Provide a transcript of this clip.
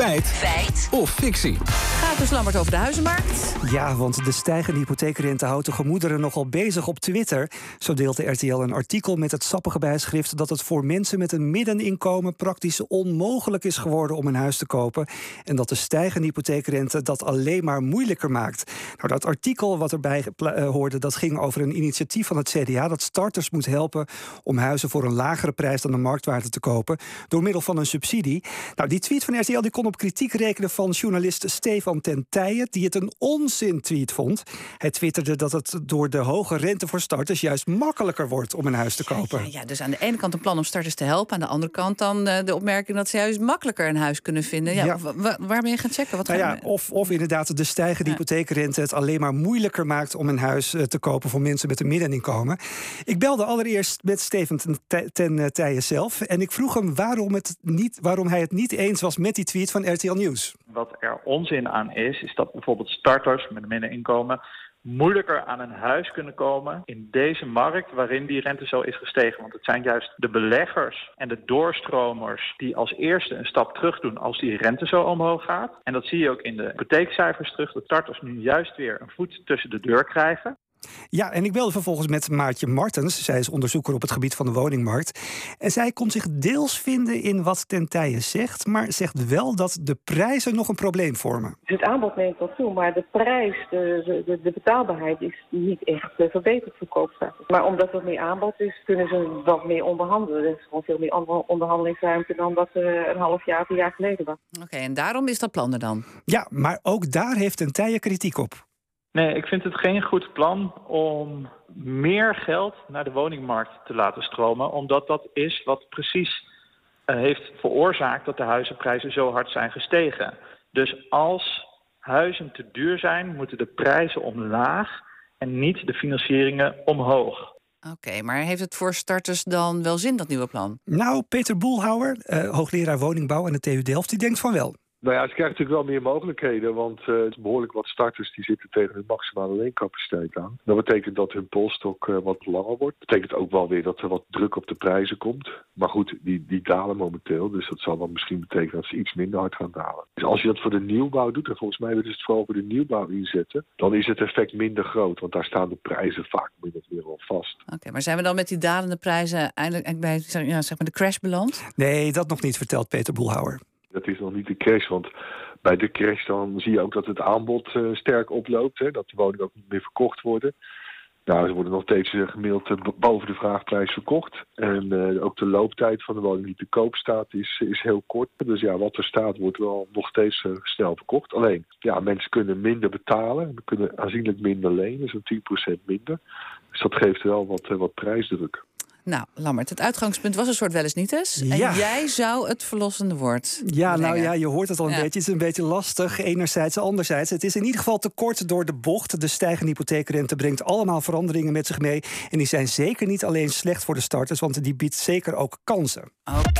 Feit. Feit. Of fictie. Gaat dus Lammert over de huizenmarkt? Ja, want de stijgende hypotheekrente houdt de gemoederen nogal bezig op Twitter. Zo deelt de RTL een artikel met het sappige bijschrift dat het voor mensen met een middeninkomen praktisch onmogelijk is geworden om een huis te kopen. En dat de stijgende hypotheekrente dat alleen maar moeilijker maakt. Nou, dat artikel wat erbij uh, hoorde, dat ging over een initiatief van het CDA dat starters moet helpen om huizen voor een lagere prijs dan de marktwaarde te kopen. Door middel van een subsidie. Nou, die tweet van RTL die kon op kritiek rekenen van journalist Stefan Ten Tijen, die het een onzin-tweet vond. Hij twitterde dat het door de hoge rente voor starters juist makkelijker wordt om een huis te kopen. Ja, ja, dus aan de ene kant een plan om starters te helpen, aan de andere kant dan uh, de opmerking dat ze juist makkelijker een huis kunnen vinden. Ja, waar ben je gaan checken? Wat nou ja, of, of inderdaad de stijgende hypotheekrente het alleen maar moeilijker maakt om een huis uh, te kopen voor mensen met een middeninkomen. Ik belde allereerst met Steven ten, ten Tijen zelf en ik vroeg hem waarom, het niet, waarom hij het niet eens was met die tweet van RTL Nieuws. Wat er onzin aan is, is dat bijvoorbeeld starters met een middeninkomen moeilijker aan een huis kunnen komen in deze markt waarin die rente zo is gestegen. Want het zijn juist de beleggers en de doorstromers die als eerste een stap terug doen als die rente zo omhoog gaat. En dat zie je ook in de hypotheekcijfers terug, dat starters nu juist weer een voet tussen de deur krijgen. Ja, en ik belde vervolgens met Maartje Martens. Zij is onderzoeker op het gebied van de woningmarkt. En zij kon zich deels vinden in wat Tentijen zegt, maar zegt wel dat de prijzen nog een probleem vormen. Het aanbod neemt wel toe, maar de prijs, de, de, de betaalbaarheid is niet echt eh, verbeterd voor. Maar omdat er meer aanbod is, kunnen ze wat meer onderhandelen. Er is gewoon veel meer onderhandelingsruimte dan dat er een half jaar, een jaar geleden was. Oké, en daarom is dat plan er dan? Ja, maar ook daar heeft Tentijen kritiek op. Nee, ik vind het geen goed plan om meer geld naar de woningmarkt te laten stromen. Omdat dat is wat precies uh, heeft veroorzaakt dat de huizenprijzen zo hard zijn gestegen. Dus als huizen te duur zijn, moeten de prijzen omlaag en niet de financieringen omhoog. Oké, okay, maar heeft het voor starters dan wel zin, dat nieuwe plan? Nou, Peter Boelhouwer, uh, hoogleraar woningbouw aan de TU Delft, die denkt van wel. Nou ja, ze krijgen natuurlijk wel meer mogelijkheden, want uh, het is behoorlijk wat starters die zitten tegen hun maximale leencapaciteit aan. Dat betekent dat hun polstok uh, wat langer wordt. Dat betekent ook wel weer dat er wat druk op de prijzen komt. Maar goed, die, die dalen momenteel, dus dat zal dan misschien betekenen dat ze iets minder hard gaan dalen. Dus als je dat voor de nieuwbouw doet, en volgens mij willen ze het vooral voor de nieuwbouw inzetten, dan is het effect minder groot, want daar staan de prijzen vaak min of meer wel vast. Oké, okay, maar zijn we dan met die dalende prijzen eindelijk bij ja, zeg maar de crash beland? Nee, dat nog niet, vertelt Peter Boelhouwer. Dat is nog niet de crash, want bij de crash dan zie je ook dat het aanbod uh, sterk oploopt. Hè, dat de woningen ook niet meer verkocht worden. Nou, ze worden nog steeds uh, gemiddeld uh, boven de vraagprijs verkocht. En ook de looptijd van de woning die te koop staat is, is heel kort. Dus ja, wat er staat wordt wel nog steeds snel verkocht. Alleen, ja, mensen kunnen minder betalen. We kunnen aanzienlijk minder lenen, zo'n 10% minder. Dus dat geeft wel wat, wat prijsdruk. Nou, Lammert, het uitgangspunt was een soort wel eens niet eens. En ja. jij zou het verlossende woord. Ja, brengen. nou ja, je hoort het al een Ja. beetje. Het is een beetje lastig, enerzijds, anderzijds. Het is in ieder geval te kort door de bocht. De stijgende hypotheekrente brengt allemaal veranderingen met zich mee. En die zijn zeker niet alleen slecht voor de starters, want die biedt zeker ook kansen. Oké.